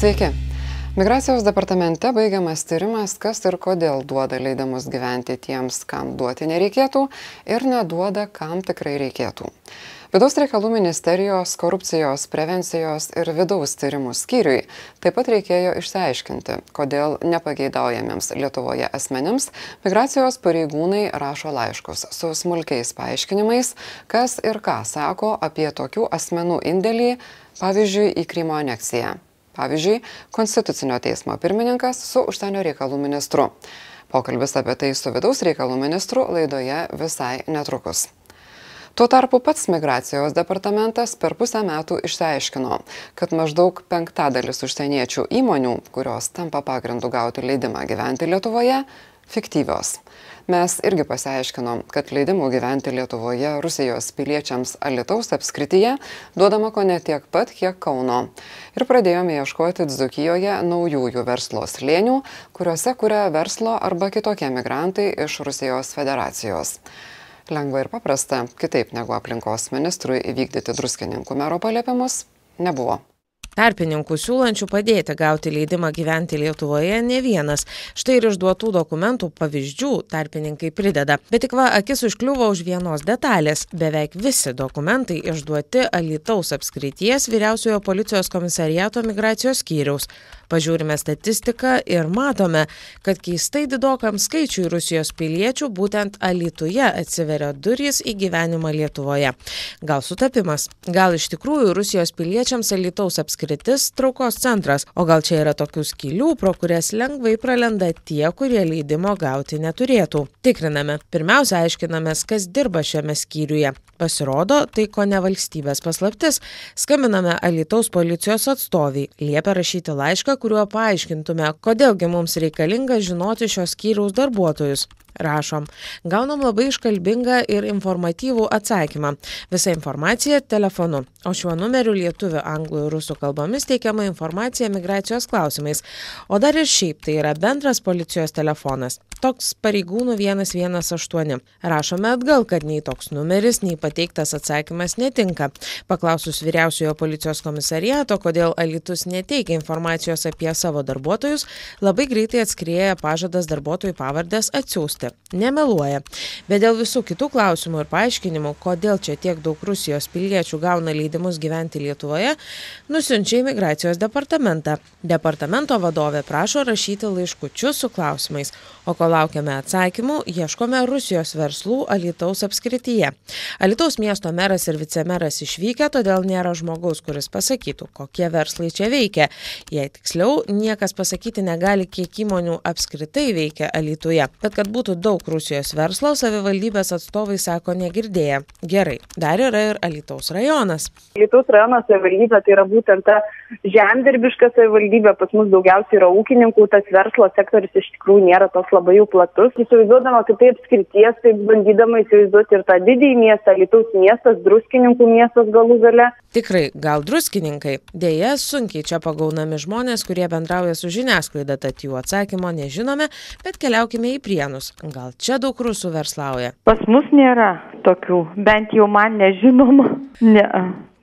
Sveiki. Migracijos departamente baigiamas tyrimas, kas ir kodėl duoda leidimus gyventi tiems, kam duoti nereikėtų ir neduoda, kam tikrai reikėtų. Vidaus reikalų ministerijos korupcijos prevencijos ir vidaus tyrimų skyriui taip pat reikėjo išsiaiškinti, kodėl nepageidaujamiems Lietuvoje asmenims migracijos pareigūnai rašo laiškus su smulkiais paaiškinimais, kas ir ką sako apie tokių asmenų indėlį, pavyzdžiui, į Krymo aneksiją. Pavyzdžiui, Konstitucinio teismo pirmininkas su užsienio reikalų ministru. Pokalbis apie tai su vidaus reikalų ministru laidoje visai netrukus. Tuo tarpu pats migracijos departamentas per pusę metų išsiaiškino, kad maždaug penktadalis užsieniečių įmonių, kurios tampa pagrindu gauti leidimą gyventi Lietuvoje, fiktyvios. Mes irgi pasiaiškinom, kad leidimų gyventi Lietuvoje Rusijos piliečiams Alitaus apskrityje duodama ko ne tiek pat, kiek Kauno. Ir pradėjome ieškoti Dzukijoje naujųjų verslo slėnių, kuriuose kuria verslo arba kitokie migrantai iš Rusijos federacijos lengva ir paprasta, kitaip negu aplinkos ministrui įvykdyti druskininkų mero paliepimus, nebuvo. Tarpininkų siūlančių padėti gauti leidimą gyventi Lietuvoje ne vienas. Štai ir išduotų dokumentų pavyzdžių tarpininkai prideda. Bet tik va, akis užkliuvo už vienos detalės. Beveik visi dokumentai išduoti Alitaus apskrities vyriausiojo policijos komisariato migracijos skyriaus. Pažiūrime statistiką ir matome, kad keistai didokam skaičiui Rusijos piliečių būtent Alituje atsiveria durys į gyvenimą Lietuvoje. Gal sutapimas, gal iš tikrųjų Rusijos piliečiams Alitaus apskritis traukos centras, o gal čia yra tokių skylių, pro kurias lengvai pralenda tie, kurie leidimo gauti neturėtų. Tikriname. Pirmiausia, aiškinamės, kas dirba šiame skyriuje. Pasirodo, tai ko ne valstybės paslaptis. Skambiname Alitaus policijos atstoviai, liepia rašyti laišką, kuriuo paaiškintume, kodėlgi mums reikalinga žinoti šios skyriaus darbuotojus. Rašom. Gaunam labai iškalbingą ir informatyvų atsakymą. Visa informacija telefonu. O šiuo numeriu lietuvių, anglų ir rusų kalbomis teikiama informacija migracijos klausimais. O dar ir šiaip tai yra bendras policijos telefonas. Toks pareigūnų 118. Rašome atgal, kad nei toks numeris, nei pateiktas atsakymas netinka. Paklausus vyriausiojo policijos komisariato, kodėl Alitus neteikia informacijos apie savo darbuotojus, labai greitai atskrieja pažadas darbuotojų pavardės atsiųsti. Nemeluoja. Bet dėl visų kitų klausimų ir paaiškinimų, kodėl čia tiek daug Rusijos piliečių gauna leidimus gyventi Lietuvoje, nusiunčia į migracijos departamentą. Departamento vadovė prašo rašyti laiškučius su klausimais, o kol laukiame atsakymų, ieškome Rusijos verslų Alitaus apskrityje. Alitaus miesto meras ir vicemeras išvykę, todėl nėra žmogaus, kuris pasakytų, kokie verslai čia veikia. Jei tiksliau, niekas pasakyti negali, kiek įmonių apskritai veikia Alituje. Bet kad būtų daug Rusijos verslo, savivaldybės atstovai sako negirdėję. Gerai, dar yra ir Alitaus rajonas. Alitaus rajono savivaldybė tai yra būtent ta žemdirbiška savivaldybė, pas mus daugiausiai yra ūkininkų, tas verslo sektorius iš tikrųjų nėra toks labai jau platus. Įsivaizduodama, kad tai apskrities, tai bandydama įsivaizduoti ir tą didįjį miestą, Lietuvos miestas, druskininkų miestas galų gale. Tikrai, gal druskininkai. Deja, sunkiai čia pagaunami žmonės, kurie bendrauja su žiniasklaida, tad jų atsakymo nežinome, bet keliaukime į prienus. Gal čia daug rusų verslauja? Pas mus nėra tokių, bent jau man nežinoma. Ne.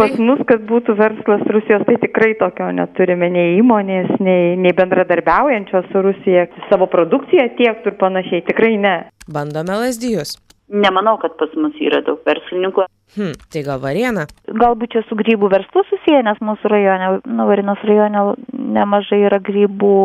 Pas mus, kad būtų verslas Rusijos, tai tikrai tokio neturime nei įmonės, nei, nei bendradarbiaujančios su Rusija, savo produkciją tiektų ir panašiai, tikrai ne. Bandome lasdijus. Nemanau, kad pas mus yra daug verslininkų. Hm, tai gal variena? Galbūt čia su grybų verslu susiję, nes mūsų rajone, nu, Varinos rajone nemažai yra grybų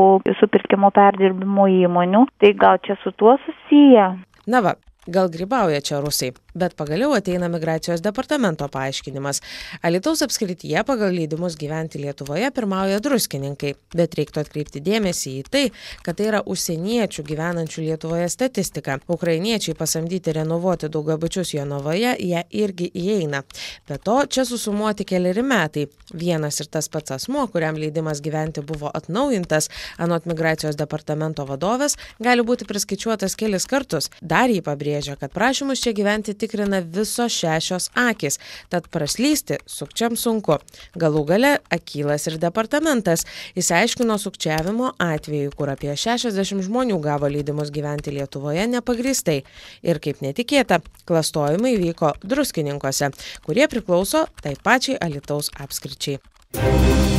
supirkimo perdirbimo įmonių, tai gal čia su tuo susiję. Na va, gal grybauja čia rusai bet pagaliau ateina migracijos departamento paaiškinimas. Alytaus apskrityje pagal leidimus gyventi lietuvoje pirmauja druskininkai bet reiktų atkreipti dėmesį į tai kad tai yra užsieniečių gyvenančių lietuvoje statistika. Ukrainiečiai pasamdyti renovuoti daugiabučius jonavoje ją irgi įeina. Be to čia susumuoti keleri metai. Vienas ir tas pats asmuo kuriam leidimas gyventi buvo atnaujintas anot migracijos departamento vadovės gali būti priskaičiuotas kelis kartus. Dar ji pabrėžia kad prašymus čia gyventi tikrina visos šešios akys. Tad praslysti sukčiams sunku. Galų gale akylas ir departamentas. Išsiaiškino sukčiavimo atvejų kur apie šešiasdešimt žmonių gavo leidimus gyventi lietuvoje nepagrįstai ir kaip netikėta klastojimai vyko druskininkuose kurie priklauso tai pačiai alytaus apskričiai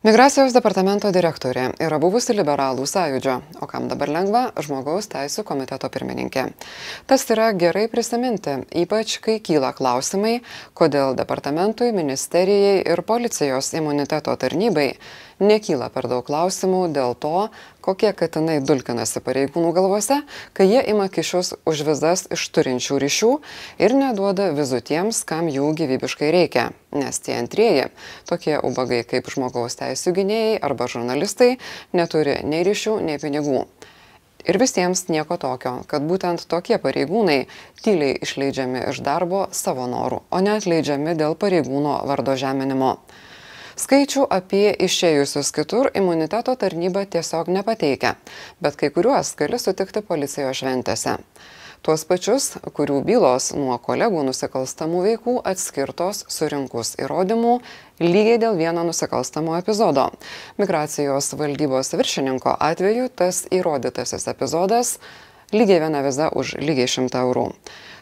Migracijos departamento direktorė yra buvusi liberalų sąjūdžio, o kam dabar lengva - žmogaus teisų komiteto pirmininkė. Tas yra gerai prisiminti, ypač kai kyla klausimai, kodėl departamentui, ministerijai ir policijos imuniteto tarnybai nekyla per daug klausimų dėl to, kokie katinai dulkinasi pareigūnų galvose, kai jie ima kišius už vizas iš turinčių ryšių ir neduoda vizų tiems, kam jų gyvybiškai reikia. Nes tie antrieji, tokie ubagai kaip žmogaus teisų gynėjai arba žurnalistai, neturi nei ryšių, nei pinigų. Ir visiems nieko tokio, kad būtent tokie pareigūnai tyliai išleidžiami iš darbo savo norų, o ne atleidžiami dėl pareigūno vardo žeminimo. Skaičių apie išėjusius kitur imuniteto tarnyba tiesiog nepateikia, bet kai kuriuos gali sutikti policijos šventėse. Tuos pačius, kurių bylos nuo kolegų nusikalstamų veikų atskirtos surinkus įrodymų lygiai dėl vieno nusikalstamo epizodo. Migracijos valdybos viršininko atveju tas įrodytasis epizodas lygiai viena viza už lygiai 100 eurų.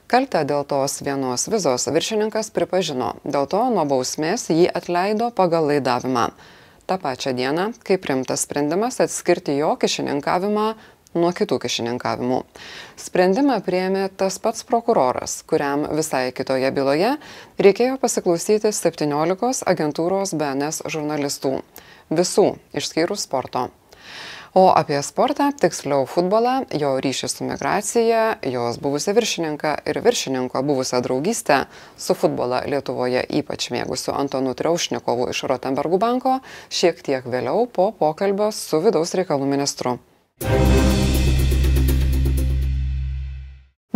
Kaltę dėl tos vienos vizos viršininkas pripažino, dėl to nuo bausmės jį atleido pagal laidavimą. Ta pačia diena, kai primtas sprendimas atskirti jo kišininkavimą nuo kitų kišininkavimų. Sprendimą prieėmė tas pats prokuroras, kuriam visai kitoje byloje reikėjo pasiklausyti 17 agentūros BNS žurnalistų. Visų, išskyrus sporto. O apie sportą, tiksliau futbolą, jo ryšį su migracija, jos buvusią viršininką ir viršininko buvusią draugystę su futbolą Lietuvoje ypač mėgusiu Antonu Triaušnikovu iš Rotenbergų banko, šiek tiek vėliau po pokalbio su vidaus reikalų ministru.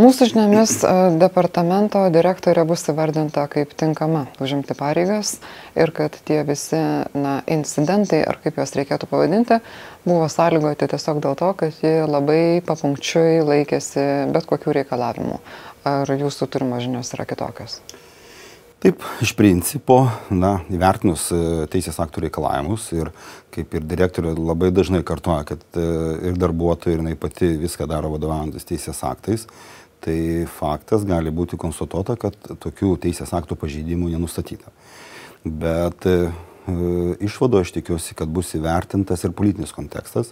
Mūsų žiniomis e, departamento direktorė bus įvardinta kaip tinkama užimti pareigas ir kad tie visi na, incidentai, ar kaip juos reikėtų pavadinti, buvo sąlygoti tiesiog dėl to, kad ji labai papunkčiui laikėsi bet kokių reikalavimų. Ar jūsų turimos žinios yra kitokios? Taip, iš principo, na, įvertinus e, teisės aktų reikalavimus ir kaip ir direktorė labai dažnai kartuoja, kad e, ir darbuotojai, ir jinai pati viską daro vadovaujantis teisės aktais, tai faktas gali būti konstatuota, kad tokių teisės aktų pažeidimų nenustatyta. Bet išvado aš tikiuosi, kad bus įvertintas ir politinis kontekstas.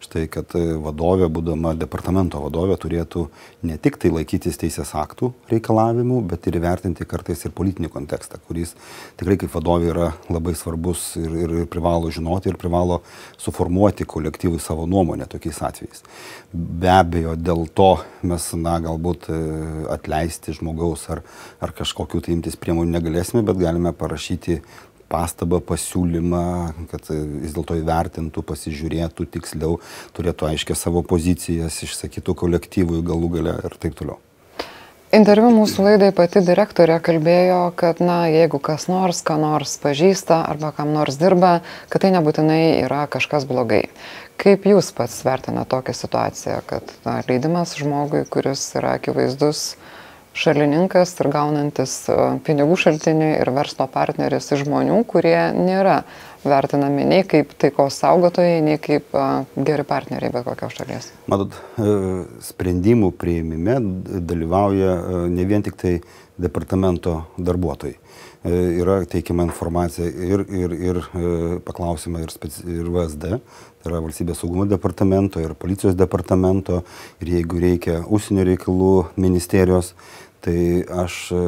Štai, kad e, vadovė, būdama departamento vadovė, turėtų ne tik tai laikytis teisės aktų reikalavimų, bet ir įvertinti kartais ir politinį kontekstą, kuris tikrai kaip vadovė yra labai svarbus ir, ir, ir privalo žinoti ir privalo suformuoti kolektyvui savo nuomonę tokiais atvejais. Be abejo, dėl to mes, na, galbūt e, atleisti žmogaus ar, ar kažkokiu tai imtis priemonių negalėsime, bet galime parašyti pastabą, pasiūlymą, kad vis dėlto įvertintų, pasižiūrėtų tiksliau, turėtų aiškę savo pozicijas, išsakytų kolektyvui galų gale ir taip toliau. Interviu mūsų laidai pati direktorė kalbėjo, kad, na, jeigu kas nors, ką nors pažįsta arba kam nors dirba, kad tai nebūtinai yra kažkas blogai. Kaip jūs pats vertina tokią situaciją, kad na, leidimas žmogui, kuris yra akivaizdus šalininkas ir gaunantis e, pinigų šaltinį ir verslo partneris iš žmonių, kurie nėra vertinami nei kaip taikos saugotojai, nei kaip e, geri partneriai bet kokios šalies. Matot, e, sprendimų prieimime dalyvauja ne vien tik tai departamento darbuotojai. Yra teikiama informacija ir, ir, ir paklausima ir, speci, ir VSD, tai yra valstybės saugumo departamento ir policijos departamento ir jeigu reikia užsienio reikalų ministerijos, Tai aš e,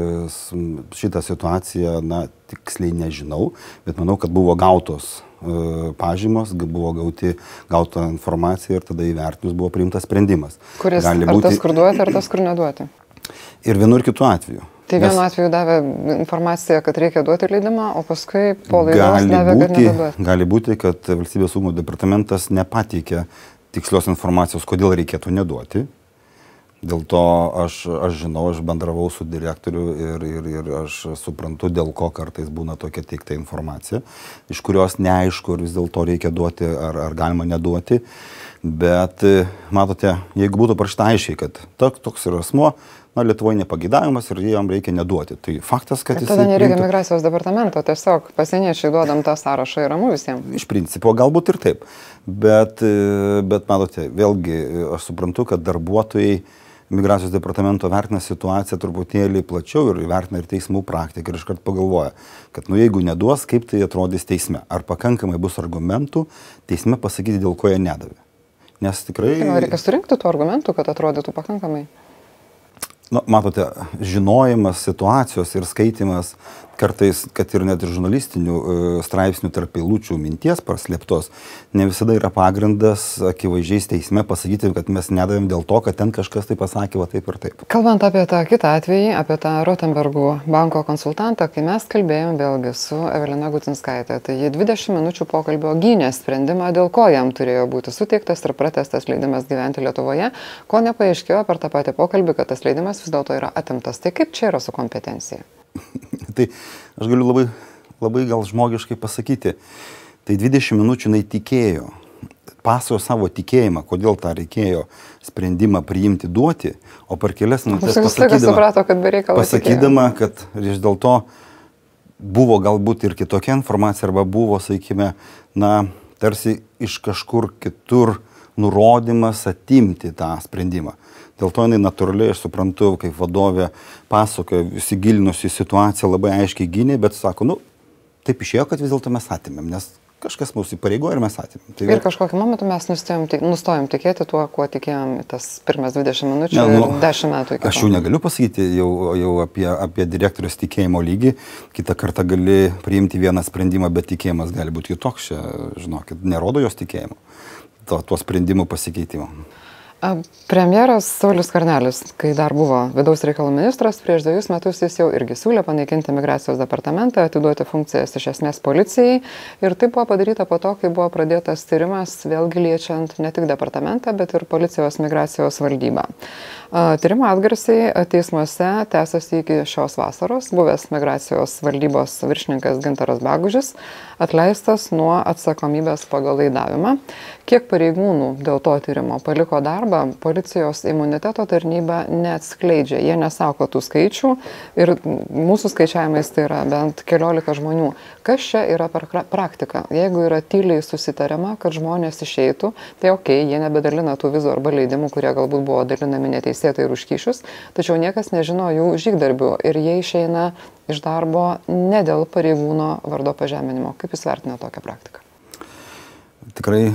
šitą situaciją, na, tiksliai nežinau, bet manau, kad buvo gautos e, pažymos, buvo gauti, gauta informacija ir tada įvertinus buvo priimtas sprendimas. Kuris Gali būti tas, kur duoti, ar tas, kur neduoti? Ir vienu ir kitu atveju. Tai vienu Nes atveju davė informaciją, kad reikia duoti leidimą, o paskui po laidos davė, būti, kad neduoti. Gali būti, kad valstybės saugumo departamentas nepateikė tikslios informacijos, kodėl reikėtų neduoti. Dėl to aš, aš žinau, aš bendravau su direktoriu ir, ir, ir aš suprantu, dėl ko kartais būna tokia teikta informacija, iš kurios neaišku, ar vis dėlto reikia duoti, ar, ar galima neduoti. Bet matote, jeigu būtų parašyta aiškiai, kad toks, toks yra asmo, na, Lietuvoje nepageidavimas ir jam reikia neduoti. Tai faktas, kad... Ir tada nereikia priimtų... migracijos departamento, tiesiog pasieniečiai duodam tą sąrašą ir ramu visiems. Iš principo, galbūt ir taip. Bet, bet matote, vėlgi, aš suprantu, kad darbuotojai migracijos departamento vertina situaciją truputėlį plačiau ir vertina ir teismų praktiką ir iškart pagalvoja, kad nu jeigu neduos, kaip tai atrodys teisme. Ar pakankamai bus argumentų teisme pasakyti, dėl ko jie nedavė. Nes tikrai... Tai reikia surinkti tų argumentų, kad atrodytų pakankamai. Na, matote, žinojimas situacijos ir skaitimas kartais, kad ir net ir žurnalistinių e, straipsnių tarp eilučių minties praslėptos, ne visada yra pagrindas akivaizdžiais teisme pasakyti, kad mes nedavėm dėl to, kad ten kažkas tai pasakė va taip ir taip. Kalbant apie tą kitą atvejį, apie tą Rotenbergų banko konsultantą, kai mes kalbėjom vėlgi su Evelina Gutinskaitė, tai jie 20 minučių pokalbio gynė sprendimą, dėl ko jam turėjo būti suteiktas ir pratestas leidimas gyventi Lietuvoje, ko nepaaiškėjo per tą patį pokalbį, kad tas leidimas vis dėlto yra atimtas. Tai kaip čia yra su kompetencija? tai aš galiu labai, labai gal žmogiškai pasakyti, tai 20 minučių jinai tikėjo, pasakojo savo tikėjimą, kodėl tą reikėjo sprendimą priimti, duoti, o per kelias minutės pasakydama, suprato, kad pasakydama, kad vis dėlto buvo galbūt ir kitokia informacija, arba buvo, sakykime, na, tarsi iš kažkur kitur nurodymas atimti tą sprendimą. Dėl to jinai natūraliai, aš suprantu, kaip vadovė pasakoja, įsigilinusi į situaciją, labai aiškiai gynė, bet sako, nu, taip išėjo, kad vis dėlto mes atėmėm, nes kažkas mūsų įpareigojo ir mes atėmėm. Tai ir kažkokiu momentu mes nustojom, nustojom tikėti tuo, kuo tikėjom tas pirmas 20 minučių ne, nu, ir 10 metų. Aš jau negaliu pasakyti jau, jau apie, apie direktorius tikėjimo lygį. Kitą kartą gali priimti vieną sprendimą, bet tikėjimas gali būti kitoks. Čia, žinokit, nerodo jos tikėjimo, to, tuo sprendimų pasikeitimo. Premjeras Saulis Karnelis, kai dar buvo vidaus reikalų ministras, prieš dviejus metus jis jau irgi siūlė panaikinti migracijos departamentą, atiduoti funkcijas iš esmės policijai. Ir tai buvo padaryta po to, kai buvo pradėtas tyrimas, vėlgi liečiant ne tik departamentą, bet ir policijos migracijos valdybą. Tyrimo atgarsiai teismuose tęsiasi iki šios vasaros. Buvęs migracijos valdybos viršininkas Gintaras Bagužis atleistas nuo atsakomybės pagal laidavimą. Kiek pareigūnų dėl to tyrimo paliko darbą, policijos imuniteto tarnyba neatskleidžia. Jie nesako tų skaičių ir mūsų skaičiavimais tai yra bent keliolika žmonių. Kas čia yra per praktika? Jeigu yra tyliai susitariama, kad žmonės išeitų, tai ok, jie nebedalina tų vizų arba leidimų, kurie galbūt buvo dalinami neteisėtai ir užkyšius, tačiau niekas nežino jų žygdarbių ir jie išeina iš darbo ne dėl pareigūno vardo pažeminimo. Kaip Jūs vertinate tokią praktiką? Tikrai e,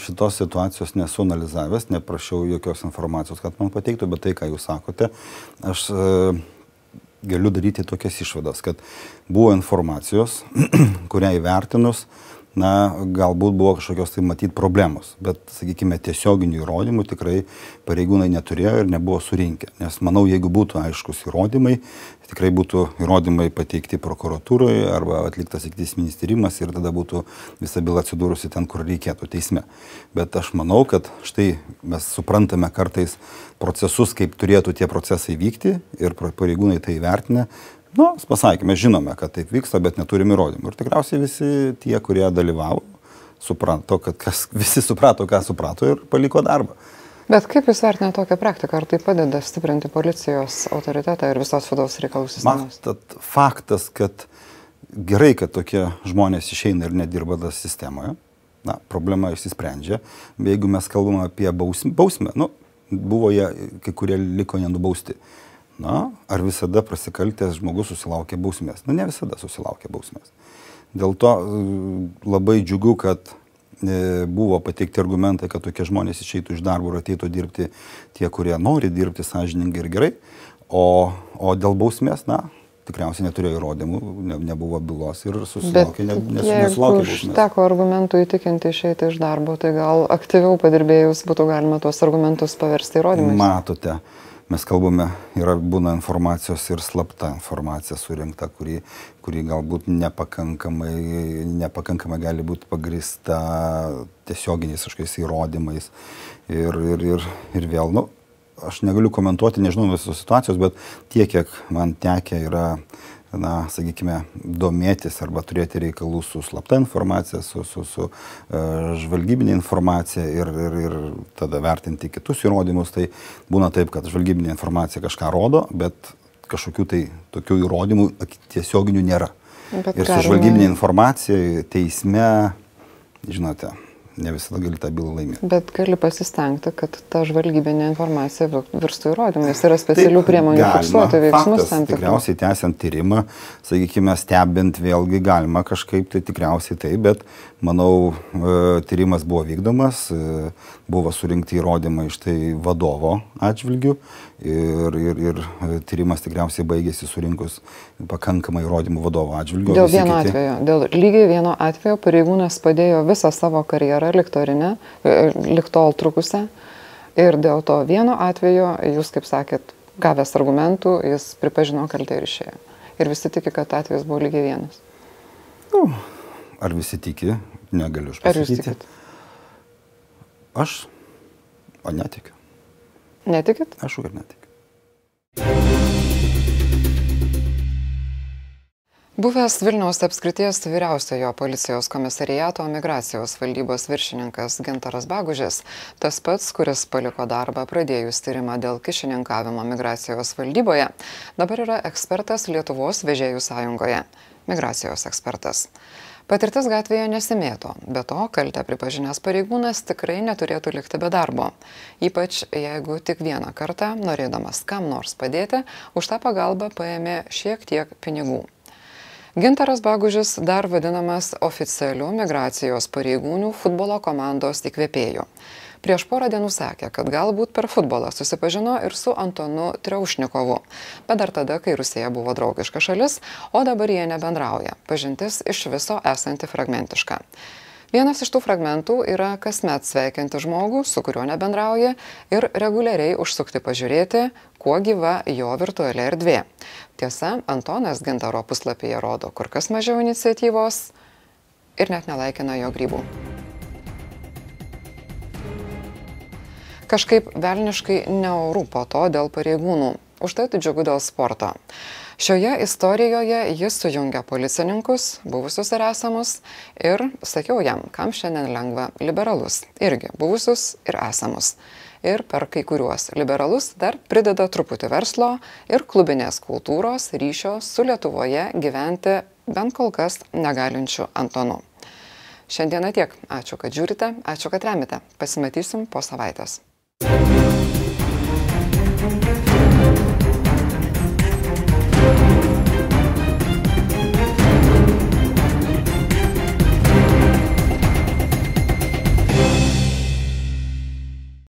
šitos situacijos nesu analizavęs, neprašiau jokios informacijos, kad man pateiktų, bet tai, ką jūs sakote, aš e, galiu daryti tokias išvadas, kad buvo informacijos, kurią įvertinus, na, galbūt buvo kažkokios tai matyti problemos, bet, sakykime, tiesioginių įrodymų tikrai pareigūnai neturėjo ir nebuvo surinkę. Nes manau, jeigu būtų aiškus įrodymai, tikrai būtų įrodymai pateikti prokuratūroje arba atliktas ikteisminis tyrimas ir tada būtų visa byla atsidūrusi ten, kur reikėtų teisme. Bet aš manau, kad štai mes suprantame kartais procesus, kaip turėtų tie procesai vykti ir pareigūnai tai vertina. Nu, pasakėme, žinome, kad taip vyksta, bet neturim įrodymų. Ir tikriausiai visi tie, kurie dalyvavo, suprato, kad kas, visi suprato, ką suprato ir paliko darbą. Bet kaip Jūs vertinate tokią praktiką? Ar tai padeda stiprinti policijos autoritetą ir visos vidaus reikalų sistemos? Matot, faktas, kad gerai, kad tokie žmonės išeina ir nedirba tas sistemoje, na, problema išsisprendžia. Jeigu mes kalbame apie bausmę, bausmę nu, buvo jie, kai kurie liko nenubausti. Na, ar visada prasikaltęs žmogus susilaukė bausmės? Na, ne visada susilaukė bausmės. Dėl to labai džiugu, kad E, buvo pateikti argumentai, kad tokie žmonės išeitų iš darbo ir ateitų dirbti tie, kurie nori dirbti sąžiningai ir gerai. O, o dėl bausmės, na, tikriausiai neturėjo įrodymų, ne, nebuvo bylos ir susilaukė, ne, nes, nesulaukė bausmės. Teko argumentų įtikinti išeiti iš darbo, tai gal aktyviau padirbėjus būtų galima tuos argumentus paversti įrodymais. Matote, mes kalbame, yra būna informacijos ir slapta informacija surinkta, kuri, kuri galbūt nepakankamai, nepakankamai gali būti pagrista tiesioginiais kažkokiais įrodymais. Ir, ir, ir, ir vėl, nu, aš negaliu komentuoti, nežinau visos situacijos, bet tiek, kiek man tekia yra na, sakykime, domėtis arba turėti reikalų su slapta informacija, su, su, su uh, žvalgybinė informacija ir, ir, ir tada vertinti kitus įrodymus, tai būna taip, kad žvalgybinė informacija kažką rodo, bet kažkokių tai tokių įrodymų tiesioginių nėra. Bet ir su žvalgybinė informacija teisme, žinote, ne visada gali tą bylą laimėti. Bet gali pasistengti, kad ta žvalgybinė informacija virstų įrodymais. Yra specialių Taip, priemonių fiksuoti veiksmus tam tikrus. Tikriausiai tęsiant tyrimą, sakykime, stebint vėlgi galima kažkaip, tai tikriausiai taip, bet manau, e, tyrimas buvo vykdomas, e, buvo surinkti įrodymai iš tai vadovo atžvilgių ir, ir, ir e, tyrimas tikriausiai baigėsi surinkus pakankamai įrodymų vadovo atžvilgių. Dėl vieno kiti... atvejo, dėl lygiai vieno atvejo pareigūnas padėjo visą savo karjerą liktorinę, liktol trukusią ir dėl to vieno atvejo, jūs kaip sakėt, gavęs argumentų, jis pripažino kaltę ir išėjo. Ir visi tiki, kad atvejis buvo lygiai vienas. Nu, ar visi tiki, negaliu aš pasakyti. Ar jūs tikit? Aš, o netikiu. Netikit? Aš ir netikiu. Buvęs Vilniaus apskrities vyriausiojo policijos komisariato migracijos valdybos viršininkas Gintaras Bagužės, tas pats, kuris paliko darbą pradėjus tyrimą dėl kišininkavimo migracijos valdyboje, dabar yra ekspertas Lietuvos vežėjų sąjungoje. Migracijos ekspertas. Patirtis gatvėje nesimėto, be to kaltę pripažinęs pareigūnas tikrai neturėtų likti be darbo. Ypač jeigu tik vieną kartą, norėdamas kam nors padėti, už tą pagalbą paėmė šiek tiek pinigų. Gintaras Bagužis dar vadinamas oficialiu migracijos pareigūnų futbolo komandos įkvėpėju prieš porą dienų sakė, kad galbūt per futbolą susipažino ir su Antonu Triaušnikovu, bet dar tada, kai Rusija buvo draugiška šalis, o dabar jie nebendrauja. Pažintis iš viso esanti fragmentiška. Vienas iš tų fragmentų yra kasmet sveikinti žmogų, su kuriuo nebendrauja ir reguliariai užsukti pažiūrėti, kuo gyva jo virtuali erdvė. Tiesa, Antonas Gintaro puslapyje rodo kur kas mažiau iniciatyvos ir net nelaikina jo grybų. Kažkaip velniškai neorų po to dėl pareigūnų. Užtat džiugu dėl sporto. Šioje istorijoje jis sujungia policininkus, buvusius ir esamus, ir sakiau jam, kam šiandien lengva liberalus, irgi buvusius ir esamus. Ir per kai kuriuos liberalus dar prideda truputį verslo ir klubinės kultūros ryšio su Lietuvoje gyventi bent kol kas negalinčiu Antonu. Šiandieną tiek. Ačiū, kad žiūrite, ačiū, kad remite. Pasimatysim po savaitės.